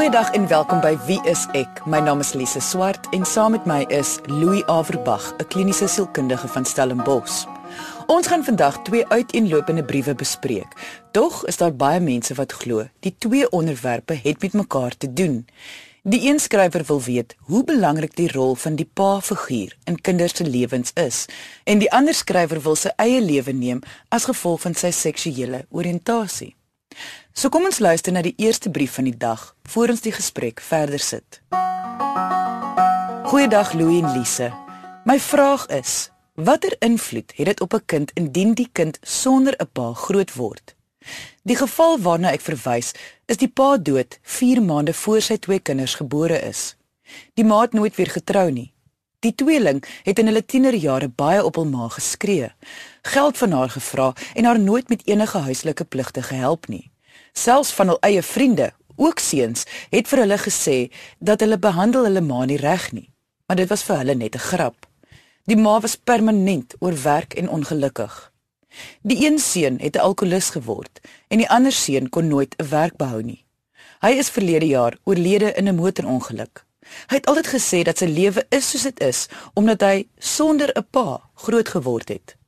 Goeiedag en welkom by Wie is ek? My naam is Lise Swart en saam met my is Louis Averbag, 'n kliniese sielkundige van Stellenbosch. Ons gaan vandag twee uiteenlopende briewe bespreek. Tog is daar baie mense wat glo die twee onderwerpe het met mekaar te doen. Die een skrywer wil weet hoe belangrik die rol van die pa-figuur in kinders se lewens is, en die ander skrywer wil sy eie lewe neem as gevolg van sy seksuele oriëntasie. So kom ons luister na die eerste brief van die dag voor ons die gesprek verder sit. Goeiedag Louie en Lise. My vraag is: watter invloed het dit op 'n kind indien die kind sonder 'n pa groot word? Die geval waarna ek verwys, is die pa dood 4 maande voor sy twee kinders gebore is. Die ma het nooit weer getrou nie. Die tweeling het in hulle tienerjare baie op hul ma geskree, geld van haar gevra en haar nooit met enige huislike pligte gehelp nie. Selfs van hul eie vriende, ook seuns, het vir hulle gesê dat hulle behandel hulle ma nie reg nie, maar dit was vir hulle net 'n grap. Die ma was permanent oorwerk en ongelukkig. Die een seun het 'n alkolikus geword en die ander seun kon nooit 'n werk behou nie. Hy is verlede jaar oorlede in 'n motorongeluk. Hy het altyd gesê dat sy lewe is soos dit is omdat hy sonder 'n pa groot geword het.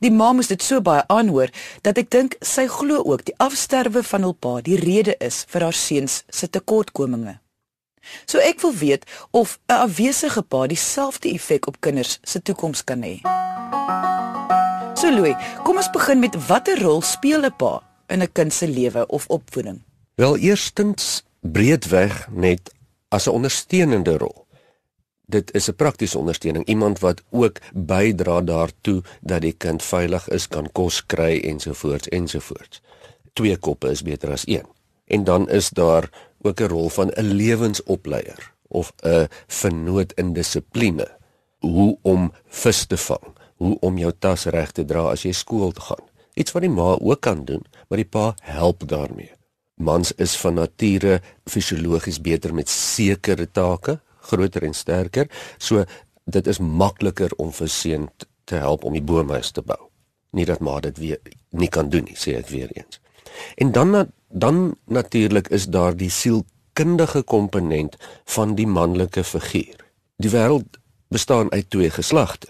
Die ma moes dit so baie aanhoor dat ek dink sy glo ook die afsterwe van hul pa die rede is vir haar seuns se tekortkominge. So ek wil weet of 'n afwesige pa dieselfde effek op kinders se toekoms kan hê. So Louis, kom ons begin met watter rol speel 'n pa in 'n kind se lewe of opvoeding? Wel eerstens breedweg net as 'n ondersteunende rol dit is 'n praktiese ondersteuning, iemand wat ook bydra daartoe dat die kind veilig is, kan kos kry ensovoorts ensovoorts. Twee koppe is beter as een. En dan is daar ook 'n rol van 'n lewensopleier of 'n vernoot in dissipline. Hoe om vis te vang, hoe om jou tas reg te dra as jy skool toe gaan. Iets wat die ma ook kan doen, maar die pa help daarmee. Mans is van nature fisiologies beter met sekere take, groter en sterker. So dit is makliker om vir seun te help om die boomhuis te bou. Nie dat maar dit weer nie kan doen nie, sê ek weer eens. En dan dan natuurlik is daar die sielkundige komponent van die manlike figuur. Die wêreld bestaan uit twee geslagte.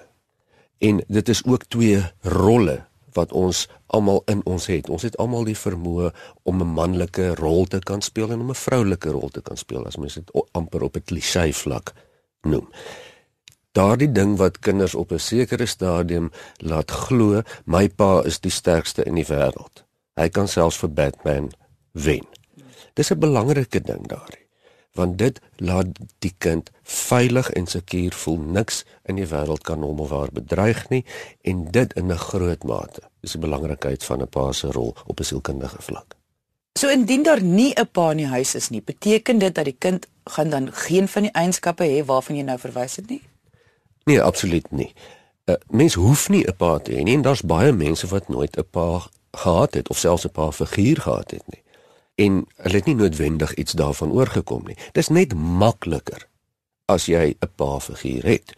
En dit is ook twee rolle wat ons almal in ons het. Ons het almal die vermoë om 'n manlike rol te kan speel en om 'n vroulike rol te kan speel as mens dit amper op 'n klise vlak noem. Daardie ding wat kinders op 'n sekere stadium laat glo, my pa is die sterkste in die wêreld. Hy kan selfs vir Batman wen. Dis 'n belangrike ding daardie want dit laat die kind veilig en seker voel niks in die wêreld kan hom of haar bedreig nie en dit in 'n groot mate is die belangrikheid van 'n pa se rol op 'n sielkundige vlak. So indien daar nie 'n pa in die huis is nie, beteken dit dat die kind gaan dan geen van die eienskappe hê waarvan jy nou verwys het nie? Nee, absoluut nie. 'n uh, Mens hoef nie 'n pa te hê nie en daar's baie mense wat nooit 'n pa gehad het of selfs 'n pa figuur gehad het nie en hulle het nie noodwendig iets daarvan oorgekom nie. Dis net makliker as jy 'n pa figuur het.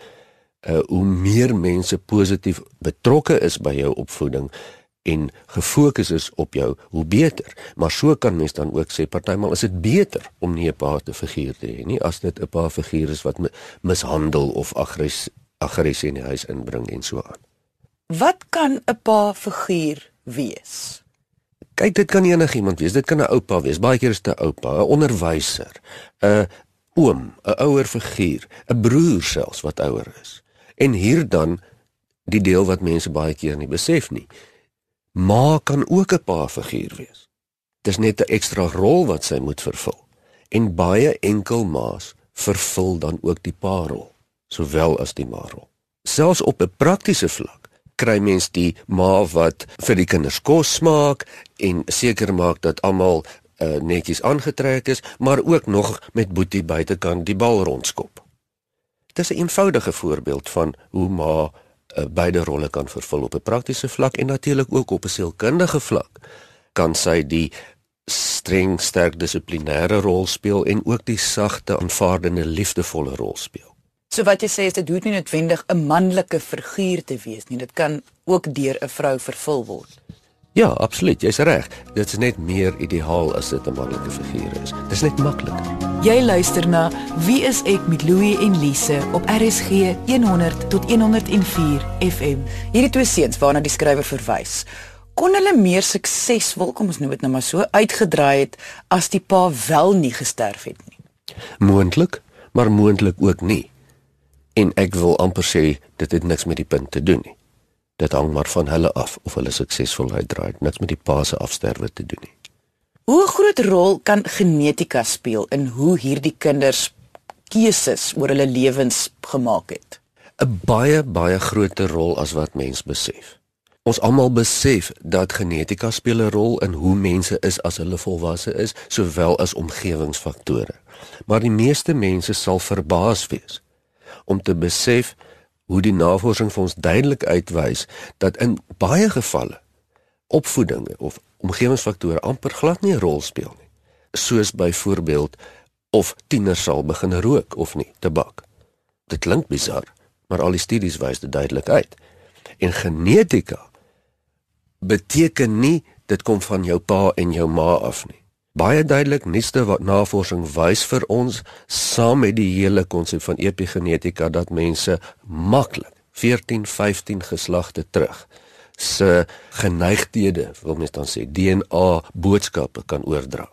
Uh hoe meer mense positief betrokke is by jou opvoeding en gefokus is op jou, hoe beter. Maar so kan mens dan ook sê partymal is dit beter om nie 'n pa te figuur te hê nie as dit 'n pa figuur is wat mishandel of aggress aggressie in die huis inbring en so aan. Wat kan 'n pa figuur wees? Kyk, dit kan enigiemand wees. Dit kan 'n oupa wees. Baie keer is dit 'n oupa, 'n onderwyser, 'n oom, 'n ouer figuur, 'n broer selfs wat ouer is. En hier dan die deel wat mense baie keer nie besef nie. Ma kan ook 'n pa figuur wees. Dis net 'n ekstra rol wat sy moet vervul. En baie enkel ma's vervul dan ook die pa rol, sowel as die ma rol. Selfs op 'n praktiese vlak kry mens die ma wat vir die kinders kos maak en seker maak dat almal uh, netjies aangetrek is, maar ook nog met boetie buitekant die bal rondskop. Dit is 'n eenvoudige voorbeeld van hoe ma uh, beide rolle kan vervul op 'n praktiese vlak en natuurlik ook op 'n sielkundige vlak. Kan sy die streng sterk dissiplinêre rol speel en ook die sagte aanvaardende liefdevolle rol speel. So wat jy sê is dit hoef nie noodwendig 'n manlike figuur te wees nie. Dit kan ook deur 'n vrou vervul word. Ja, absoluut, jy's reg. Dit is net meer ideaal as dit 'n manlike figuur is. Dit is net makliker. Jy luister na Wie is ek met Louie en Lise op RSG 100 tot 104 FM. Hierdie twee seuns waarna die skrywer verwys, kon hulle meer suksesvol, kom ons noem dit nou maar so, uitgedraai het as die pa wel nie gesterf het nie. Moontlik, maar moontlik ook nie. En ek wil amper sê dit het niks met die punt te doen nie. Dit hang maar van hulle af of hulle suksesvol uitdraai. Niks met die pa se afsterwe te doen nie. Hoe groot rol kan genetika speel in hoe hierdie kinders keuses oor hulle lewens gemaak het? 'n Baie baie groter rol as wat mens besef. Ons almal besef dat genetika speel 'n rol in hoe mense is as hulle volwasse is, sowel as omgewingsfaktore. Maar die meeste mense sal verbaas wees om te besef hoe die navorsing vir ons duidelik uitwys dat in baie gevalle opvoeding of omgewingsfaktore amper glad nie 'n rol speel nie. Soos byvoorbeeld of tieners sal begin rook of nie, tabak. Dit klink bizar, maar al die studies wys dit duidelik uit. En genetika beteken nie dit kom van jou pa en jou ma af nie. Baie duidelik nuutste wat navorsing wys vir ons saam met die hele konsep van epigenetika dat mense maklik 14, 15 geslagte terug se geneigthede, wil mens dan sê, DNA boodskappe kan oordra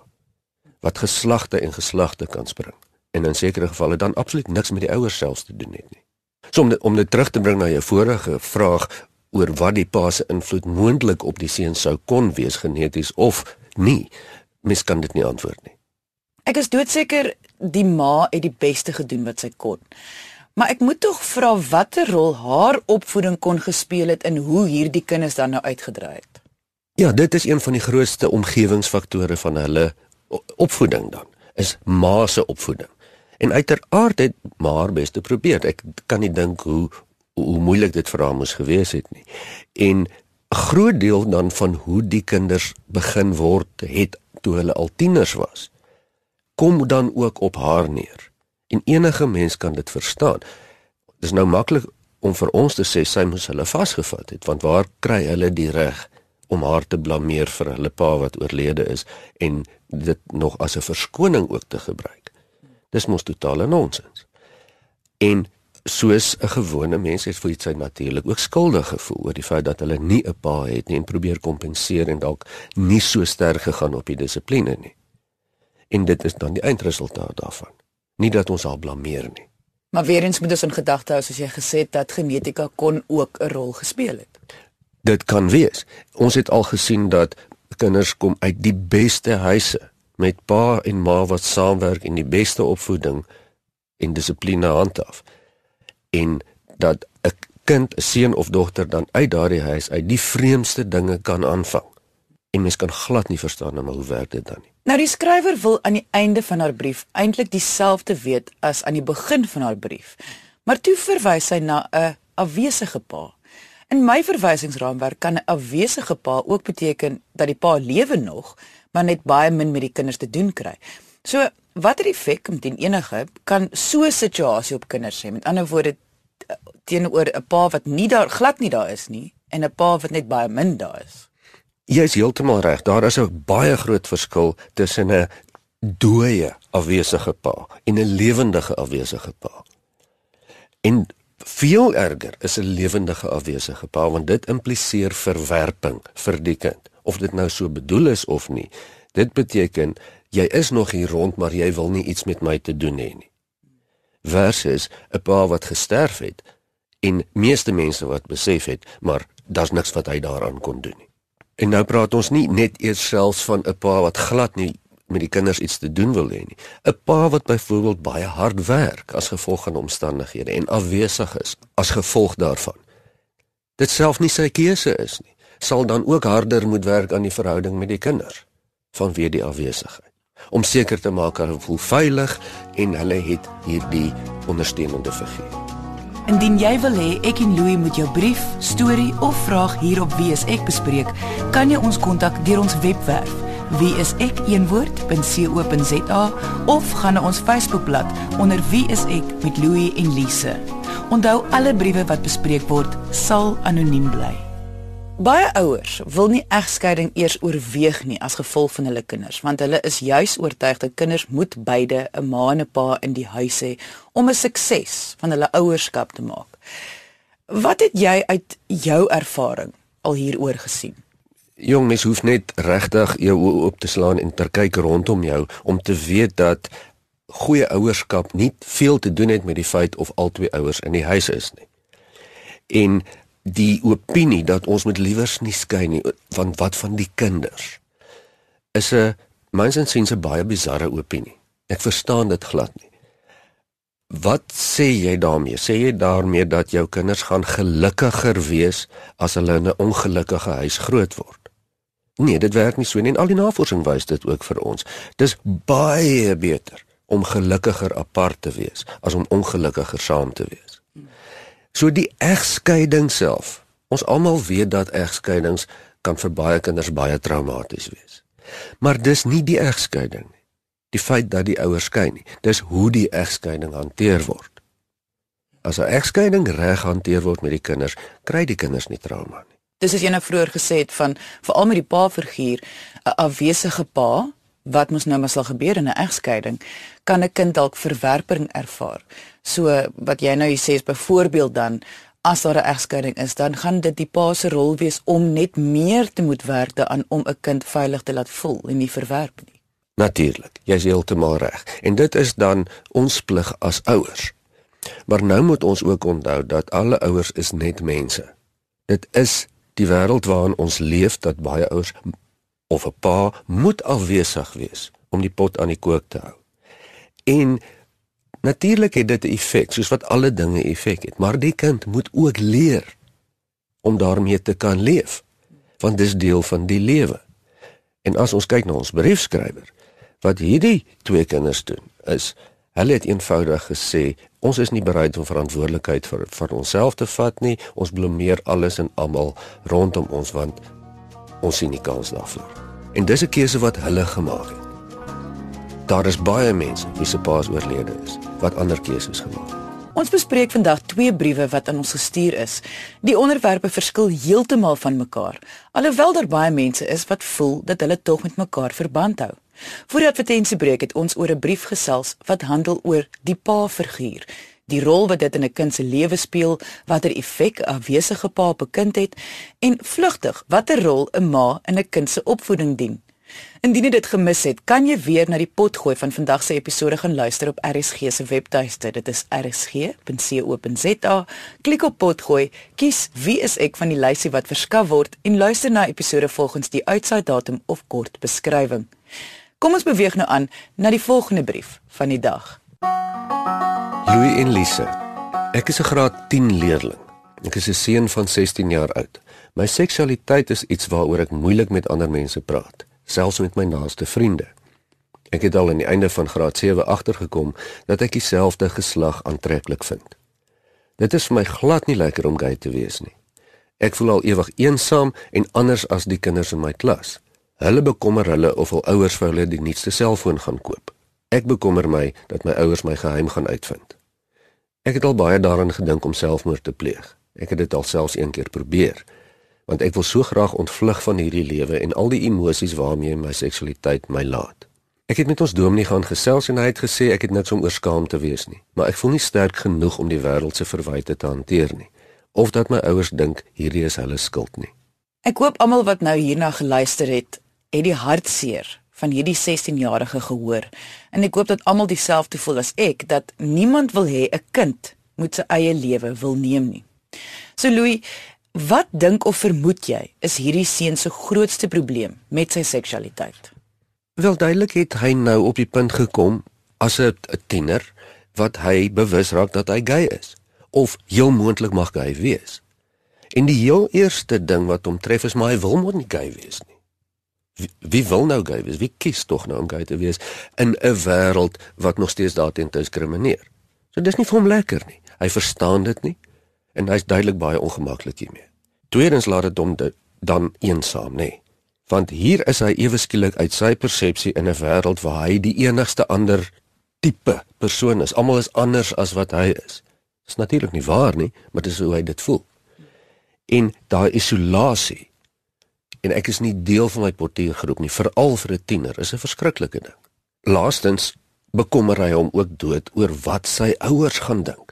wat geslagte en geslagte kan spring en in sekere gevalle dan absoluut niks met die ouers selfs te doen het nie. So om dit, om dit terug te bring na jou vorige vraag oor wat die pa se invloed moontlik op die seun sou kon wees geneties of nie, mens kan dit nie antwoord nie. Ek is doodseker die ma het die beste gedoen wat sy kon. Maar ek moet tog vra watter rol haar opvoeding kon gespeel het in hoe hierdie kinders dan nou uitgedraai het. Ja, dit is een van die grootste omgewingsfaktore van hulle opvoeding dan. Is ma se opvoeding. En uiteraard het ma haar bes te probeer. Ek kan nie dink hoe hoe moeilik dit vir haar moes gewees het nie. En 'n groot deel dan van hoe die kinders begin word het toe hulle al tieners was, kom dan ook op haar neer. En enige mens kan dit verstaan. Dit is nou maklik om vir ons te sê sy moes hulle vasgevat het, want waar kry hulle die reg om haar te blameer vir hulle pa wat oorlede is en dit nog as 'n verskoning ook te gebruik? Dis mos totale nonsens. En soos 'n gewone mens het vir sy natuurlik ook skuldig gevoel oor die feit dat hulle nie 'n pa het nie en probeer kompenseer en dalk nie so sterk gegaan op die dissipline nie. En dit is dan die eindresultaat daarvan nie dat ons haar blameer nie. Maar weer eens moet ons in gedagte hou soos jy gesê het dat genetika kon ook 'n rol gespeel het. Dit kan wees. Ons het al gesien dat kinders kom uit die beste huise met pa en ma wat saamwerk in die beste opvoeding en dissipline handhaaf. En dat 'n kind, 'n seun of dogter dan uit daardie huis uit die vreemdste dinge kan aanvang. En mens kan glad nie verstaan nou hoe werk dit dan nie. Nou die skrywer wil aan die einde van haar brief eintlik dieselfde weet as aan die begin van haar brief. Maar toe verwys sy na 'n afwesige pa. In my verwysingsraamwerk kan 'n afwesige pa ook beteken dat die pa lewe nog, maar net baie min met die kinders te doen kry. So, watter effek om teen enige kan so 'n situasie op kinders hê? Met ander woorde teenoor 'n pa wat nie daar glad nie daar is nie en 'n pa wat net baie min daar is. Jy is heeltemal reg. Daar is 'n baie groot verskil tussen 'n dooie afwesige pa en 'n lewendige afwesige pa. En veel erger is 'n lewendige afwesige pa want dit impliseer verwerping vir die kind, of dit nou so bedoel is of nie. Dit beteken jy is nog hier rond, maar jy wil nie iets met my te doen hê nie. Versus 'n pa wat gesterf het en meeste mense wat besef het, maar daar's niks wat hy daaraan kon doen nie. En nou praat ons nie net eers selfs van 'n pa wat glad nie met die kinders iets te doen wil hê nie. 'n Pa wat byvoorbeeld baie hard werk as gevolg van omstandighede en afwesig is as gevolg daarvan. Dit self nie sy keuse is nie. Sal dan ook harder moet werk aan die verhouding met die kinders vanweë die afwesigheid om seker te maak hulle voel veilig en hulle het hierdie ondersteunende figuur. Indien jy wil hê ek en Louie moet jou brief, storie of vraag hierop wees ek bespreek, kan jy ons kontak deur ons webwerf wieisek1woord.co.za of gaan na ons Facebookblad onder wie is ek met Louie en Lise. Onthou alle briewe wat bespreek word sal anoniem bly. Baie ouers wil nie egskeiding eers oorweeg nie as gevolg van hulle kinders, want hulle is juis oortuig dat kinders moet beide 'n ma en 'n pa in die huis hê om 'n sukses van hulle ouerskap te maak. Wat het jy uit jou ervaring al hieroor gesien? Jong mens hoef net regtig jou oë oop te slaan en te kyk rondom jou om te weet dat goeie ouerskap nie veel te doen het met die feit of albei ouers in die huis is nie. En die opinie dat ons met liewers nie skei nie van wat van die kinders is 'n myns en sins 'n baie bizarre opinie. Ek verstaan dit glad nie. Wat sê jy daarmee? Sê jy daarmee dat jou kinders gaan gelukkiger wees as hulle in 'n ongelukkige huis groot word? Nee, dit werk nie so nie en al die navorsing wys dit ook vir ons. Dis baie beter om gelukkiger apart te wees as om ongelukkiger saam te wees. So die egskeiding self. Ons almal weet dat egskeidings kan vir baie kinders baie traumaties wees. Maar dis nie die egskeiding nie. Die feit dat die ouers skei nie, dis hoe die egskeiding hanteer word. As 'n egskeiding reg hanteer word met die kinders, kry die kinders nie trauma nie. Dis as jy nou vroeër gesê het van veral met die pa figuur, 'n afwesige pa wat mos nou maar sal gebeur in 'n egskeiding, kan 'n kind dalk verwerping ervaar. So wat jy nou sê is byvoorbeeld dan as daar 'n egskeiding is, dan gaan dit die pa se rol wees om net meer te moet werk daaraan om 'n kind veilig te laat voel en nie verwerp nie. Natuurlik, jy's heeltemal reg. En dit is dan ons plig as ouers. Maar nou moet ons ook onthou dat alle ouers is net mense. Dit is die wêreld waarin ons leef dat baie ouers of 'n pa moet afwesig wees om die pot aan die kook te hou. En natuurlik het dit 'n effek, soos wat alle dinge effek het, maar die kind moet ook leer om daarmee te kan leef, want dis deel van die lewe. En as ons kyk na ons briefskrywer, wat hierdie twee kinders doen, is hulle het eenvoudig gesê ons is nie bereid om verantwoordelikheid vir vir onsself te vat nie. Ons blameer alles en almal rondom ons want ons sien nie kans daarvoor. En dis 'n keuse wat hulle gemaak het. Daar is baie mense wie se paas oorlede is wat ander keuses gemaak het. Ons bespreek vandag twee briewe wat aan ons gestuur is. Die onderwerpe verskil heeltemal van mekaar, alhoewel daar baie mense is wat voel dat hulle tog met mekaar verband hou. Voor die advertensiebreek het ons oor 'n brief gesels wat handel oor die pa-figuur die rol wat dit in 'n kind se lewe speel, watter effek 'n afwesige pa op 'n kind het en vlugtig watter rol 'n ma in 'n kind se opvoeding dien. Indien jy dit gemis het, kan jy weer na die pot gooi van vandag se episode gaan luister op RSG se webtuiste. Dit is rsg.co.za. Klik op pot gooi, kies wie is ek van die lysie wat verskaf word en luister na episode volgens die uitsaai datum of kort beskrywing. Kom ons beweeg nou aan na die volgende brief van die dag. Louis en Lise. Ek is 'n graad 10 leerling. Ek is 'n seun van 16 jaar oud. My seksualiteit is iets waaroor ek moeilik met ander mense praat, selfs met my naaste vriende. Ek het al aan die einde van graad 7 agtergekom dat ek dieselfde geslag aantreklik vind. Dit is vir my glad nie lekker om gay te wees nie. Ek voel al ewig eensaam en anders as die kinders in my klas. Hulle bekommer hulle of hul ouers vir hulle die nuutste selfoon gaan koop. Ek bekommer my dat my ouers my geheim gaan uitvind. Ek het al baie daaraan gedink om selfmoord te pleeg. Ek het dit alselfs een keer probeer, want ek wil so graag ontvlug van hierdie lewe en al die emosies waarmee my seksualiteit my laat. Ek het met ons dominee gaan gesels en hy het gesê ek het niks om oor skaam te wees nie, maar ek voel nie sterk genoeg om die wêreld se verwyte te hanteer nie of dat my ouers dink hierdie is hulle skuld nie. Ek hoop almal wat nou hierna geluister het, het die hartseer van hierdie 16-jarige gehoor. En ek hoop dat almal dieselfde voel as ek dat niemand wil hê 'n kind moet sy eie lewe wil neem nie. So Louis, wat dink of vermoed jy is hierdie seun se grootste probleem met sy seksualiteit? Wel duidelik het hy nou op die punt gekom as 'n tiener wat hy bewus raak dat hy gay is of heel moontlik mag gay wees. En die heel eerste ding wat hom tref is maar hy wil mos nie gay wees nie. Wie, wie wil nou gay wees? Wie kies tog nou om gay te wees in 'n wêreld wat nog steeds daarteen diskrimineer? So dis nie vir hom lekker nie. Hy verstaan dit nie en hy's duidelik baie ongemaklik hiermee. Tweedens laat dit hom dan eensaam, nê? Want hier is hy ewe skielik uit sy persepsie in 'n wêreld waar hy die enigste ander tipe persoon is. Almal is anders as wat hy is. Dis natuurlik nie waar nie, maar dis hoe hy dit voel. En daai isolasie en ek is nie deel van my portuïergroep nie, veral vir 'n tiener, is 'n verskriklike ding. Laastens bekommer hy hom ook dood oor wat sy ouers gaan dink.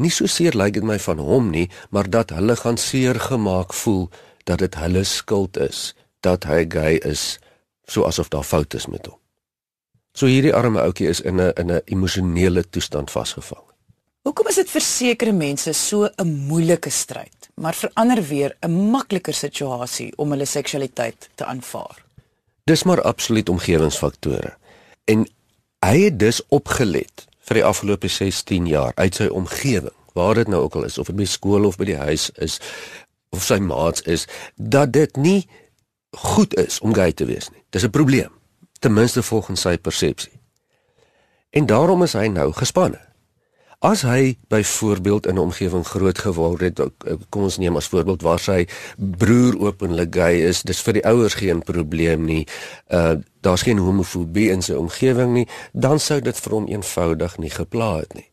Nie so seer lyk dit my van hom nie, maar dat hulle gaan seer gemaak voel dat dit hulle skuld is dat hy gay is, so asof daar foute is met hom. So hierdie arme ouetjie is in 'n in 'n emosionele toestand vasgevang. Hoekom is dit vir sekere mense so 'n moeilike stryd, maar vir ander weer 'n makliker situasie om hulle seksualiteit te aanvaar? Dis maar absoluut omgewingsfaktore. En hy het dus opgelet vir die afgelope 16 jaar uit sy omgewing, waar dit nou ook al is of dit by skool of by die huis is of sy maats is, dat dit nie goed is om gay te wees nie. Dis 'n probleem, ten minste volgens sy persepsie. En daarom is hy nou gespanne. As hy byvoorbeeld in 'n omgewing groot geword het, eh, kom ons neem as voorbeeld waar sy broer openlik gay is, dis vir die ouers geen probleem nie. Uh daar's geen homofobie in sy omgewing nie, dan sou dit vir hom eenvoudig nie gepla het nie.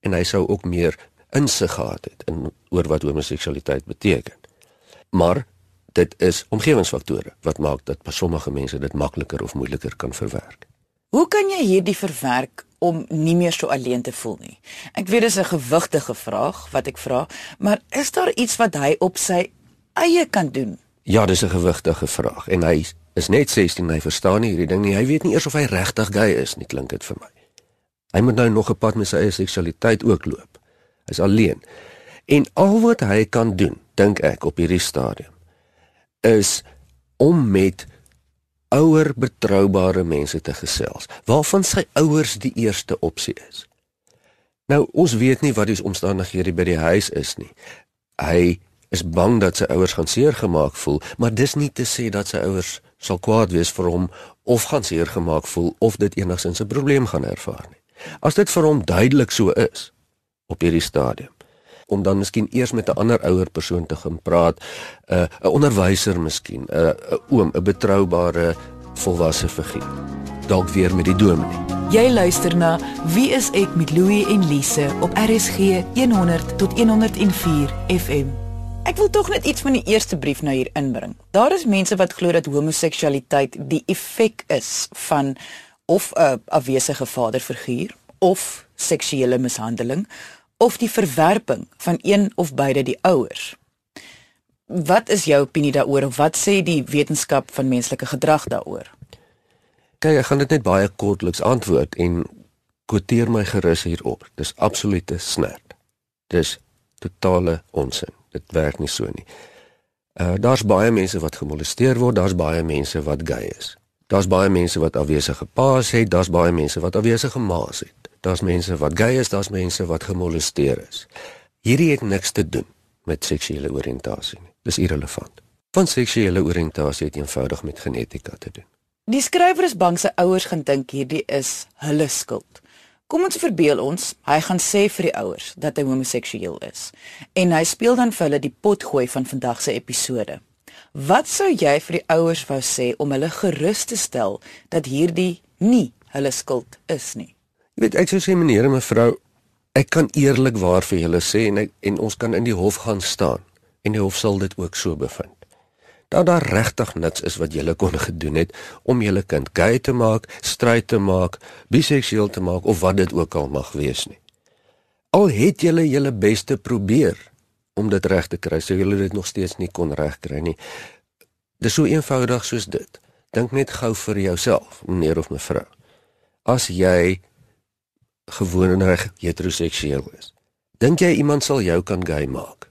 En hy sou ook meer insig gehad het in oor wat homoseksualiteit beteken. Maar dit is omgewingsfaktore wat maak dat sommige mense dit makliker of moeiliker kan verwerk. Hoe kan jy hierdie verwerk om nie meer so alleen te voel nie? Ek weet dis 'n gewigtige vraag wat ek vra, maar is daar iets wat hy op sy eie kan doen? Ja, dis 'n gewigtige vraag en hy is net 16, hy verstaan nie hierdie ding nie. Hy weet nie eers of hy regtig gay is nie, klink dit vir my. Hy moet nou nog 'n pad met sy eie seksualiteit ook loop. Hy's alleen. En al wat hy kan doen, dink ek op hierdie stadium is om met ouer betroubare mense te gesels waarvan sy ouers die eerste opsie is. Nou ons weet nie wat die omstandighede by die huis is nie. Hy is bang dat sy ouers gaan seer gemaak voel, maar dis nie te sê dat sy ouers sal kwaad wees vir hom of gaan seer gemaak voel of dit enigsins 'n probleem gaan ervaar nie. As dit vir hom duidelik so is op hierdie stadium, om dan miskien eers met 'n ander ouer persoon te gaan praat, 'n uh, 'n onderwyser miskien, 'n uh, 'n oom, 'n betroubare volwasse figuur. Dalk weer met die dominee. Jy luister na Wie is ek met Louie en Lise op RSG 100 tot 104 FM. Ek wil tog net iets van die eerste brief nou hier inbring. Daar is mense wat glo dat homoseksualiteit die effek is van of 'n afwesige vaderfiguur of seksuele mishandeling of die verwerping van een of beide die ouers. Wat is jou opinie daaroor of wat sê die wetenskap van menslike gedrag daaroor? Kyk, ek gaan dit net baie kortliks antwoord en kwoteer my gerus hierop. Dis absolute snert. Dis totale onsin. Dit werk nie so nie. Uh daar's baie mense wat gemolesteer word, daar's baie mense wat gay is. Daar's baie mense wat afwesige paas het, daar's baie mense wat afwesige ma's het. Daar's mense wat gay is, daar's mense wat gemolesteer is. Hierdie het niks te doen met seksuele oriëntasie nie. Dis irrelevant. Want seksuele oriëntasie het eenvoudig met genetika te doen. Die skrywer is bang sy ouers gaan dink hierdie is hulle skuld. Kom ons verbeel ons, hy gaan sê vir die ouers dat hy homoseksueel is en hy speel dan vir hulle die potgooi van vandag se episode. Wat sou jy vir die ouers wou sê om hulle gerus te stel dat hierdie nie hulle skuld is nie? Jy weet ek sou sê meneer en mevrou, ek kan eerlikwaar vir julle sê en ek, en ons kan in die hof gaan staan en die hof sal dit ook so bevind. Dat daar regtig niks is wat julle kon gedoen het om julle kind gay te maak, stryd te maak, biseksueel te maak of wat dit ook al mag wees nie. Al het julle julle beste probeer om dit reg te kry, sou julle dit nog steeds nie kon regkry nie. Dis so eenvoudig soos dit. Dink net gou vir jouself, meneer of mevrou. As jy gewoonreg heteroseksueel is. Dink jy iemand sal jou kan gay maak?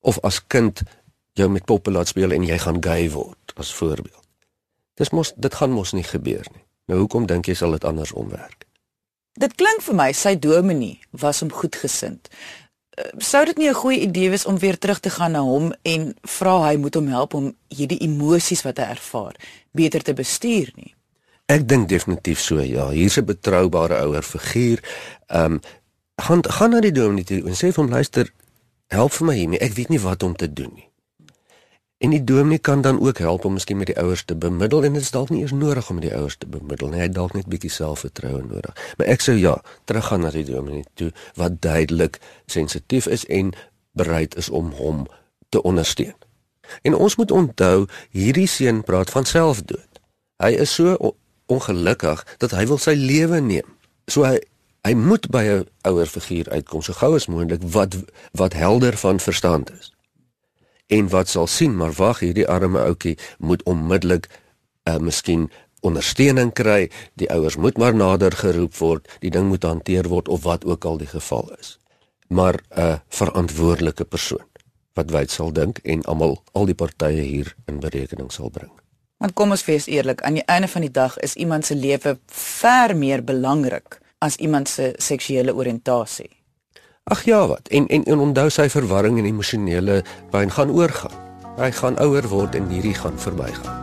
Of as kind jou met poppe laat speel en jy gaan gay word as voorbeeld. Dis mos dit gaan mos nie gebeur nie. Nou hoekom dink jy sal dit andersom werk? Dit klink vir my sy dominee was hom goedgesind. Eh, sou dit nie 'n goeie idee wees om weer terug te gaan na hom en vra hy moet hom help om hierdie emosies wat hy ervaar beter te bestuur nie? Ek dink definitief so ja. Hier's 'n betroubare ouer figuur. Ehm um, gaan gaan na die dominee toe en sê vir hom luister, help vir my hiermee. Ek weet nie wat om te doen nie. En die dominee kan dan ook help om miskien met die ouers te bemiddel en dit is dalk nie eers nodig om met die ouers te bemiddel nie. Hy dalk net bietjie selfvertroue nodig. Maar ek sou ja, teruggaan na die dominee toe wat duidelik sensitief is en bereid is om hom te ondersteun. En ons moet onthou hierdie seun praat van selfdood. Hy is so ongelukkig dat hy wil sy lewe neem. So hy hy moet by 'n ouer figuur uitkom so gou as moontlik wat wat helder van verstand is. En wat sal sien, maar wag, hierdie arme ouetjie moet onmiddellik uh miskien ondersteuning kry. Die ouers moet maar nader geroep word, die ding moet hanteer word of wat ook al die geval is. Maar 'n uh, verantwoordelike persoon wat wyd sal dink en almal al die partye hier in berekening sal bring. Want kom ons wees eerlik, aan die einde van die dag is iemand se lewe ver meer belangrik as iemand se seksuele oriëntasie. Ag ja, wat? En en, en onthou sy verwarring en emosionele pyn gaan oorgaan. Hy gaan ouer word en hierdie gaan verbygaan.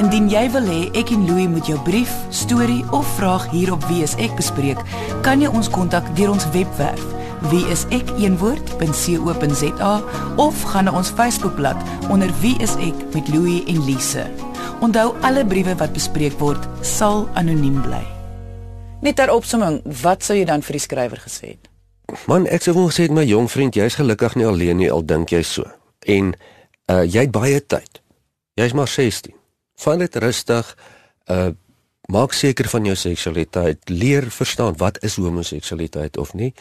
Indien jy wil hê ek en Louie moet jou brief, storie of vraag hier op Wie is ek bespreek, kan jy ons kontak deur ons webwerf wieisek.co.za of gaan na ons Facebookblad onder Wie is ek met Louie en Lise. Onthou alle briewe wat bespreek word sal anoniem bly. Net ter opsomming, wat sou jy dan vir die skrywer gesê het? Man, ek sou wou gesê my jong vriend, jy's gelukkig nie alleen nie, al dink jy so. En uh jy het baie tyd. Jy's maar 16. Vat dit rustig. Uh maak seker van jou seksualiteit. Leer verstaan wat is homoseksualiteit of nie.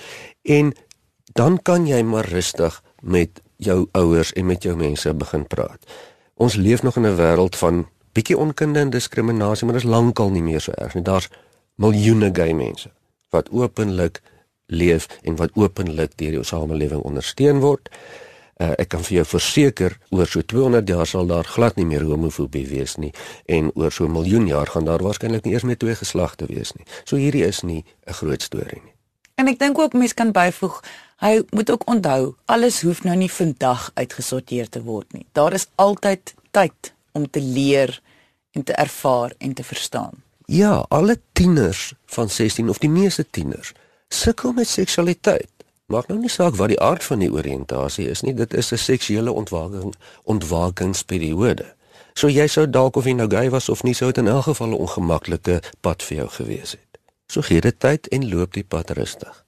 En dan kan jy maar rustig met jou ouers en met jou mense begin praat. Ons leef nog in 'n wêreld van bietjie onkunde en diskriminasie, maar dit is lankal nie meer so erg nie. Daar's miljoene gay mense wat openlik leef en wat openlik deur die samelewing ondersteun word. Uh, ek kan vir jou verseker oor so 200 jaar sal daar glad nie meer homofobie wees nie en oor so 'n miljoen jaar gaan daar waarskynlik nie eers meer twee geslagte wees nie. So hierdie is nie 'n groot storie nie. En ek dink ook mense kan byvoeg, hy moet ook onthou, alles hoef nou nie vandag uitgesorteer te word nie. Daar is altyd tyd om te leer en te ervaar en te verstaan. Ja, alle tieners van 16 of die meeste tieners sukkel met seksualiteit. Maak nou nie saak wat die aard van die oriëntasie is nie, dit is 'n seksuele ontwaking ontwakingsperiode. So jy sou dalk of jy nou gay was of nie sou dit in elk geval 'n ongemaklike pad vir jou gewees het. So gee dit tyd en loop die pad rustig.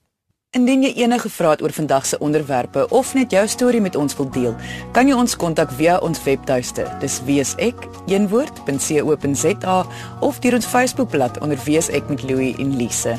Indien jy enige vrae het oor vandag se onderwerpe of net jou storie met ons wil deel, kan jy ons kontak via ons webtuiste. Dis weesekeenwoord.co.za of deur ons Facebookblad onder Weesek met Louie en Lise.